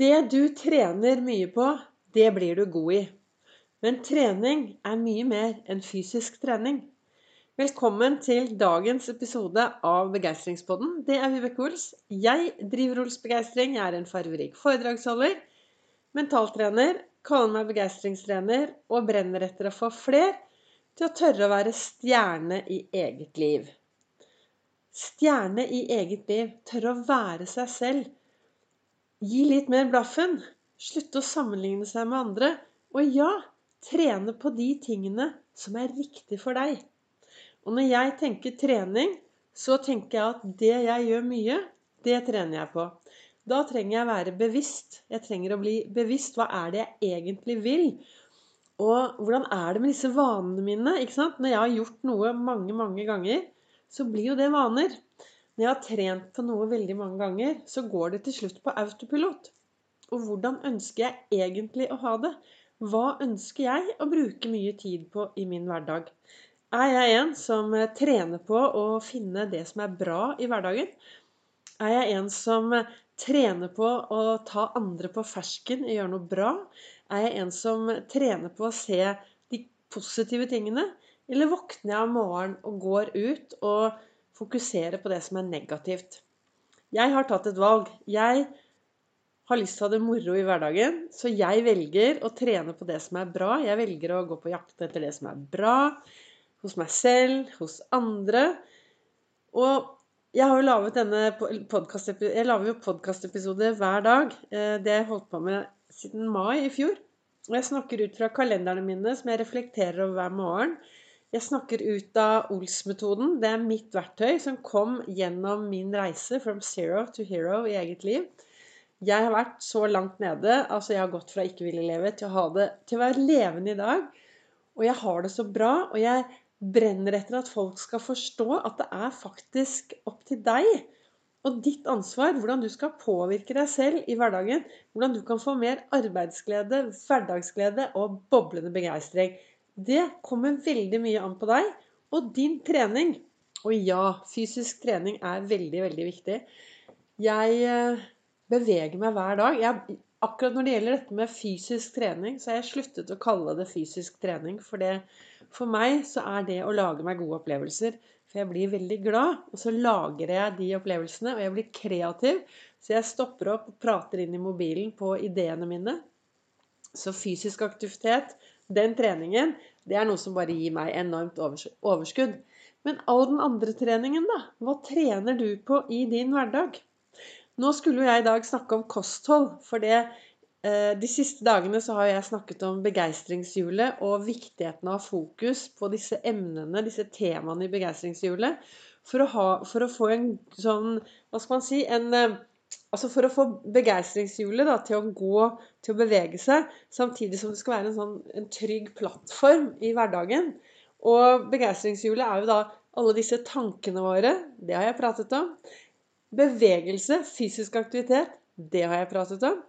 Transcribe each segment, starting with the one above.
Det du trener mye på, det blir du god i. Men trening er mye mer enn fysisk trening. Velkommen til dagens episode av Begeistringspodden. Det er Vibeke Ols. Jeg driver Ols Begeistring. Jeg er en farverik foredragsholder, mentaltrener, kaller meg begeistringstrener og brenner etter å få fler til å tørre å være stjerne i eget liv. Stjerne i eget liv. Tørre å være seg selv Gi litt mer blaffen. Slutte å sammenligne seg med andre. Og ja, trene på de tingene som er riktig for deg. Og når jeg tenker trening, så tenker jeg at det jeg gjør mye, det trener jeg på. Da trenger jeg være bevisst. Jeg trenger å bli bevisst. Hva er det jeg egentlig vil? Og hvordan er det med disse vanene mine? Når jeg har gjort noe mange, mange ganger, så blir jo det vaner. Når jeg har trent på noe veldig mange ganger, så går det til slutt på autopilot. Og hvordan ønsker jeg egentlig å ha det? Hva ønsker jeg å bruke mye tid på i min hverdag? Er jeg en som eh, trener på å finne det som er bra i hverdagen? Er jeg en som eh, trener på å ta andre på fersken og gjøre noe bra? Er jeg en som trener på å se de positive tingene? Eller våkner jeg om morgenen og går ut og fokusere på det som er negativt. Jeg har tatt et valg. Jeg har lyst til å ha det moro i hverdagen, så jeg velger å trene på det som er bra. Jeg velger å gå på jakt etter det som er bra hos meg selv, hos andre. Og jeg har jo laget denne lager jo podkastepisoder hver dag. Eh, det har jeg holdt på med siden mai i fjor. Og jeg snakker ut fra kalenderne mine, som jeg reflekterer over hver morgen. Jeg snakker ut av Ols-metoden. Det er mitt verktøy som kom gjennom min reise from zero to hero i eget liv. Jeg har vært så langt nede. altså Jeg har gått fra ikke ville leve til å ha det til å være levende i dag. Og jeg har det så bra. Og jeg brenner etter at folk skal forstå at det er faktisk opp til deg og ditt ansvar hvordan du skal påvirke deg selv i hverdagen. Hvordan du kan få mer arbeidsglede, hverdagsglede og boblende begeistring. Det kommer veldig mye an på deg og din trening. Og ja, fysisk trening er veldig, veldig viktig. Jeg eh, beveger meg hver dag. Jeg, akkurat når det gjelder dette med fysisk trening, så har jeg sluttet å kalle det fysisk trening. For, det, for meg så er det å lage meg gode opplevelser. For jeg blir veldig glad, og så lagrer jeg de opplevelsene. Og jeg blir kreativ, så jeg stopper opp og prater inn i mobilen på ideene mine. Så fysisk aktivitet den treningen, det er noe som bare gir meg enormt overskudd. Men all den andre treningen, da? Hva trener du på i din hverdag? Nå skulle jo jeg i dag snakke om kosthold. For det, eh, de siste dagene så har jeg snakket om begeistringshjulet og viktigheten av fokus på disse emnene, disse temaene i begeistringshjulet. For, for, å få en sånn Hva skal man si? En eh, Altså For å få begeistringshjulet til å gå, til å bevege seg, samtidig som det skal være en, sånn, en trygg plattform i hverdagen. Og begeistringshjulet er jo da alle disse tankene våre. Det har jeg pratet om. Bevegelse, fysisk aktivitet, det har jeg pratet om.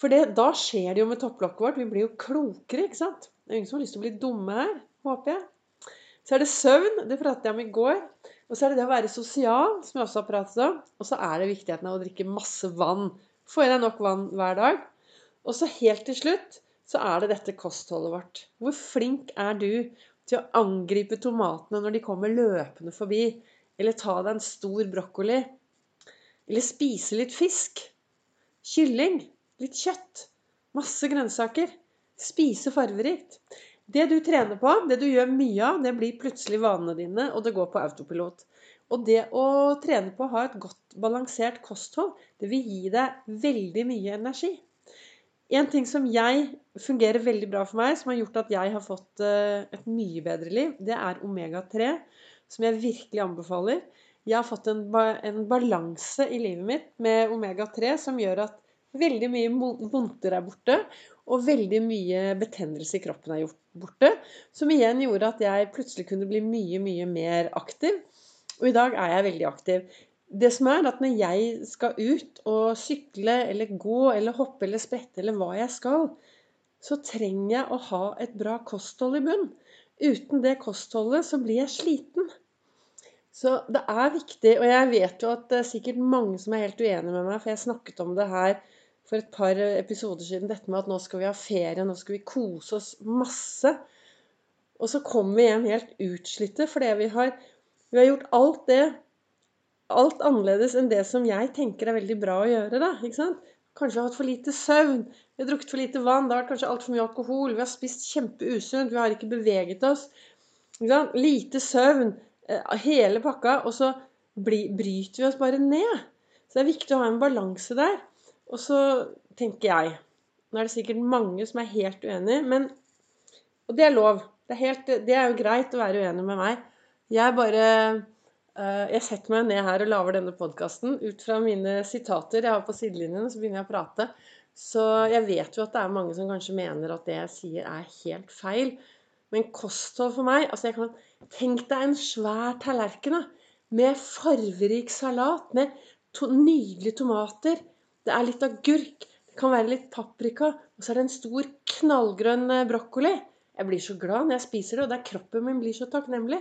For det, da skjer det jo med topplokket vårt. Vi blir jo klokere, ikke sant? Det er ingen som har lyst til å bli dumme her, håper jeg. Så er det søvn. Det pratet jeg om i går. Og så er det det å være sosial, som jeg også har pratet om. Og så er det viktigheten av å drikke masse vann. Få i deg nok vann hver dag. Og så helt til slutt så er det dette kostholdet vårt. Hvor flink er du til å angripe tomatene når de kommer løpende forbi? Eller ta deg en stor brokkoli? Eller spise litt fisk? Kylling? Litt kjøtt? Masse grønnsaker? Spise farverikt? Det du trener på, det du gjør mye av, det blir plutselig vanene dine, og det går på autopilot. Og det å trene på å ha et godt balansert kosthold, det vil gi deg veldig mye energi. En ting som jeg fungerer veldig bra for meg, som har gjort at jeg har fått eh, et mye bedre liv, det er omega-3, som jeg virkelig anbefaler. Jeg har fått en, en balanse i livet mitt med omega-3 som gjør at veldig mye vondter er borte, og veldig mye betennelse i kroppen er gjort borte. Som igjen gjorde at jeg plutselig kunne bli mye, mye mer aktiv. Og i dag er jeg veldig aktiv. Det som er at når jeg skal ut og sykle eller gå eller hoppe eller sprette eller hva jeg skal, så trenger jeg å ha et bra kosthold i bunn. Uten det kostholdet så blir jeg sliten. Så det er viktig, og jeg vet jo at det er sikkert mange som er helt uenige med meg, for jeg snakket om det her for et par episoder siden dette med at nå skal vi ha ferie, nå skal vi kose oss masse. Og så kommer vi hjem helt utslitte fordi vi har, vi har gjort alt det Alt annerledes enn det som jeg tenker er veldig bra å gjøre. da, ikke sant? Kanskje vi har hatt for lite søvn, vi har drukket for lite vann, det har vært kanskje altfor mye alkohol, vi har spist kjempeusunt, vi har ikke beveget oss. Ikke sant? Lite søvn, eh, hele pakka. Og så bryter vi oss bare ned. Så det er viktig å ha en balanse der. Og så tenker jeg Nå er det sikkert mange som er helt uenig, men Og det er lov. Det er, helt, det er jo greit å være uenig med meg. Jeg bare uh, Jeg setter meg ned her og lager denne podkasten ut fra mine sitater jeg har på sidelinjen, så begynner jeg å prate. Så jeg vet jo at det er mange som kanskje mener at det jeg sier, er helt feil. Men kosthold for meg altså jeg kan, Tenk deg en svær tallerken med farverik salat, med to, nydelige tomater, det er litt agurk, det kan være litt paprika, og så er det en stor, knallgrønn eh, brokkoli. Jeg blir så glad når jeg spiser det, og det er kroppen min blir så takknemlig.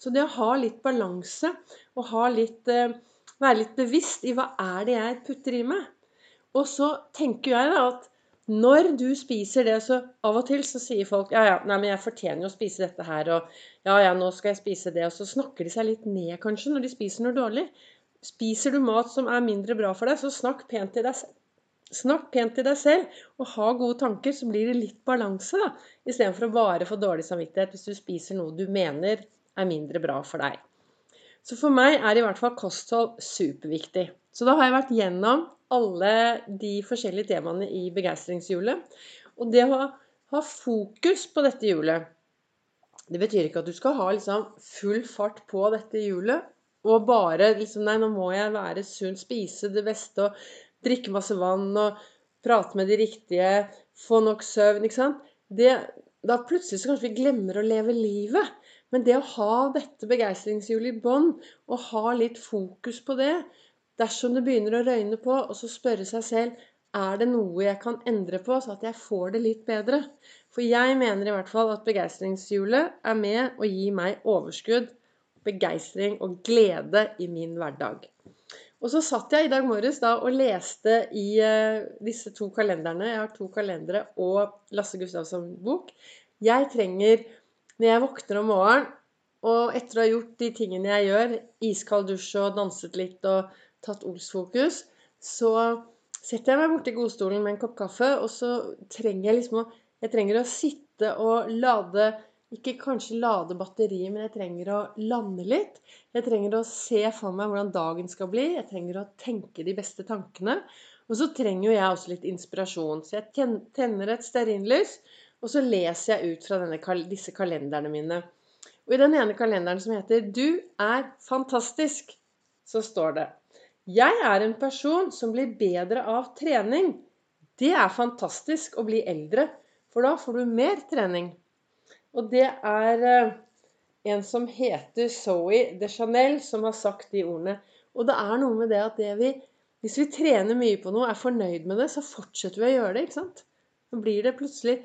Så det å ha litt balanse og litt, eh, være litt bevisst i hva er det jeg putter i meg Og så tenker jeg da at når du spiser det, så av og til så sier folk ja, ja, nei, men jeg fortjener jo å spise dette her, og ja, ja, nå skal jeg spise det. Og så snakker de seg litt ned, kanskje, når de spiser noe dårlig. Spiser du mat som er mindre bra for deg, så snakk pent til deg selv. Snakk pent til deg selv og ha gode tanker, så blir det litt balanse, da. Istedenfor å bare få dårlig samvittighet hvis du spiser noe du mener er mindre bra for deg. Så for meg er i hvert fall kosthold superviktig. Så da har jeg vært gjennom alle de forskjellige temaene i begeistringshjulet. Og det å ha fokus på dette hjulet Det betyr ikke at du skal ha liksom full fart på dette hjulet og bare liksom Nei, nå må jeg være sunn, spise det beste og drikke masse vann og prate med de riktige, få nok søvn, ikke sant. Det, da plutselig så kanskje vi glemmer å leve livet. Men det å ha dette begeistringshjulet i bånn, og ha litt fokus på det Dersom det begynner å røyne på, og så spørre seg selv er det noe jeg kan endre på, så at jeg får det litt bedre? For jeg mener i hvert fall at begeistringshjulet er med å gi meg overskudd begeistring og glede i min hverdag. Og så satt jeg i dag morges da og leste i uh, disse to kalenderne. Jeg har to kalendere og Lasse Gustavsson-bok. Jeg trenger, når jeg våkner om morgenen, og etter å ha gjort de tingene jeg gjør, iskald dusj og danset litt og tatt Ols-fokus, så setter jeg meg borti godstolen med en kopp kaffe, og så trenger jeg liksom å Jeg trenger å sitte og lade ikke kanskje lade batteriet, men jeg trenger å lande litt. Jeg trenger å se for meg hvordan dagen skal bli. Jeg trenger å tenke de beste tankene. Og så trenger jo jeg også litt inspirasjon. Så jeg tenner et stearinlys, og så leser jeg ut fra denne, disse kalenderne mine. Og i den ene kalenderen som heter 'Du er fantastisk', så står det Jeg er en person som blir bedre av trening. Det er fantastisk å bli eldre, for da får du mer trening. Og det er eh, en som heter Zoe de Chanel, som har sagt de ordene. Og det er noe med det at det vi, hvis vi trener mye på noe, er fornøyd med det, så fortsetter vi å gjøre det. ikke sant? Så blir det plutselig,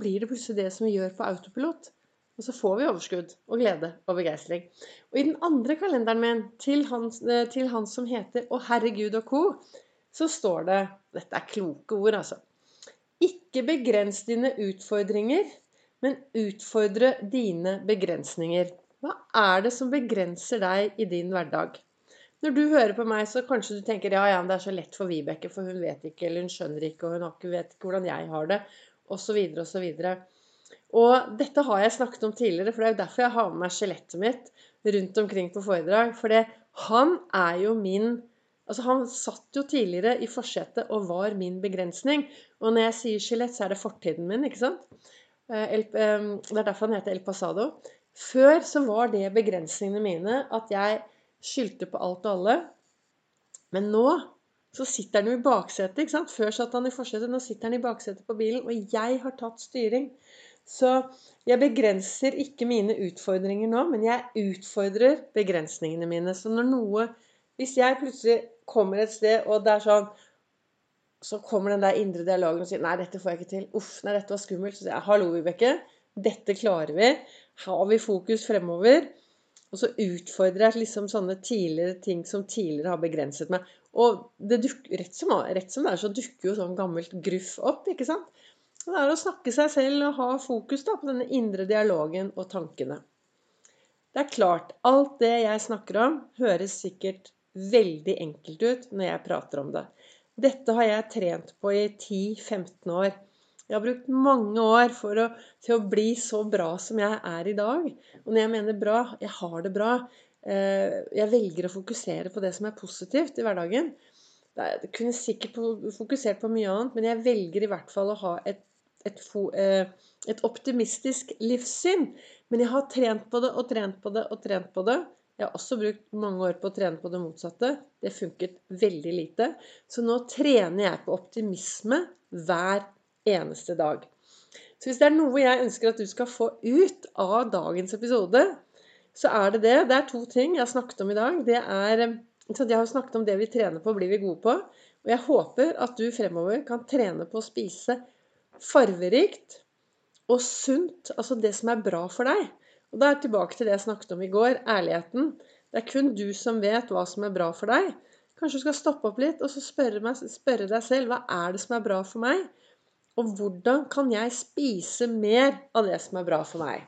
blir det, plutselig det som vi gjør på autopilot. Og så får vi overskudd og glede og begeistring. Og i den andre kalenderen min, til han, eh, til han som heter Å herregud og co., så står det Dette er kloke ord, altså. Ikke begrens dine utfordringer men utfordre dine begrensninger. Hva er det som begrenser deg i din hverdag? Når du hører på meg, så kanskje du tenker ja, ja, det er så lett for Vibeke, for hun vet ikke, eller hun skjønner ikke, og hun vet ikke hvordan jeg har det, osv., osv. Og dette har jeg snakket om tidligere, for det er jo derfor jeg har med meg skjelettet mitt rundt omkring på foredrag. For han er jo min Altså, han satt jo tidligere i forsetet og var min begrensning. Og når jeg sier skjelett, så er det fortiden min, ikke sant? Eh, det er derfor han heter El Pasado. Før så var det begrensningene mine at jeg skyldte på alt og alle. Men nå så sitter han jo i baksetet. ikke sant? Før satt han i forsetet, nå sitter han i baksetet på bilen. Og jeg har tatt styring. Så jeg begrenser ikke mine utfordringer nå, men jeg utfordrer begrensningene mine. Så når noe Hvis jeg plutselig kommer et sted, og det er sånn så kommer den der indre dialogen og sier 'Nei, dette får jeg ikke til'. 'Uff, nei, dette var skummelt'. Så sier jeg 'Hallo, Vibeke. Dette klarer vi. Har vi fokus fremover?' Og så utfordrer jeg liksom sånne tidligere ting som tidligere har begrenset meg. Og dukker, rett, som, rett som det er, så dukker jo sånn gammelt gruff opp, ikke sant? Det er å snakke seg selv og ha fokus da, på denne indre dialogen og tankene. Det er klart, alt det jeg snakker om, høres sikkert veldig enkelt ut når jeg prater om det. Dette har jeg trent på i 10-15 år. Jeg har brukt mange år å, til å bli så bra som jeg er i dag. Og når jeg mener bra jeg har det bra. Eh, jeg velger å fokusere på det som er positivt i hverdagen. Jeg kunne sikkert fokusert på mye annet, men jeg velger i hvert fall å ha et, et, eh, et optimistisk livssyn. Men jeg har trent på det og trent på det og trent på det. Jeg har også brukt mange år på å trene på det motsatte. Det funket veldig lite. Så nå trener jeg på optimisme hver eneste dag. Så hvis det er noe jeg ønsker at du skal få ut av dagens episode, så er det det. Det er to ting jeg har snakket om i dag. Det er Jeg har snakket om det vi trener på, blir vi gode på. Og jeg håper at du fremover kan trene på å spise farverikt og sunt. Altså det som er bra for deg. Og da er jeg tilbake til det jeg snakket om i går. Ærligheten. Det er kun du som vet hva som er bra for deg. Kanskje du skal stoppe opp litt og så spørre, meg, spørre deg selv hva er det som er bra for meg? Og hvordan kan jeg spise mer av det som er bra for meg?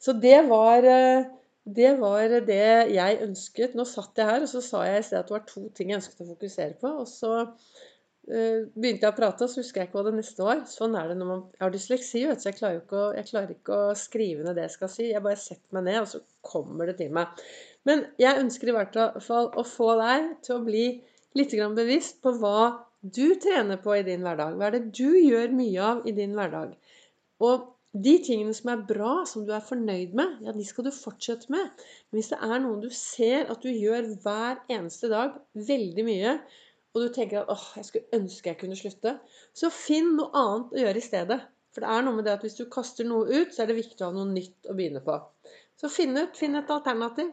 Så det var, eh, det var det jeg ønsket. Nå satt jeg her, og så sa jeg i sted at det var to ting jeg ønsket å fokusere på. Og så begynte jeg å prate, så husker jeg ikke hva det neste var. Sånn er det når man har dysleksi, vet du, jeg klarer, å, jeg klarer ikke å skrive ned det jeg skal si. Jeg bare setter meg ned, og så kommer det til meg. Men jeg ønsker i hvert fall å få deg til å bli litt bevisst på hva du trener på i din hverdag? Hva er det du gjør mye av i din hverdag? Og de tingene som er bra, som du er fornøyd med, ja, de skal du fortsette med. Men hvis det er noen du ser at du gjør hver eneste dag veldig mye, og du tenker at åh, jeg skulle ønske jeg kunne slutte, så finn noe annet å gjøre i stedet. For det er noe med det at hvis du kaster noe ut, så er det viktig å ha noe nytt å begynne på. Så finn ut, finn et alternativ.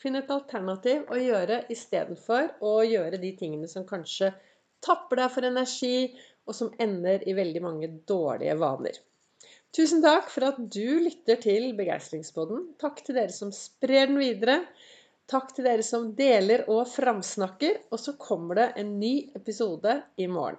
Finn et alternativ å gjøre istedenfor å gjøre de tingene som kanskje tapper deg for energi, og som ender i veldig mange dårlige vaner. Tusen takk for at du lytter til Begeistringspodden. Takk til dere som sprer den videre. Takk til dere som deler og framsnakker. Og så kommer det en ny episode i morgen.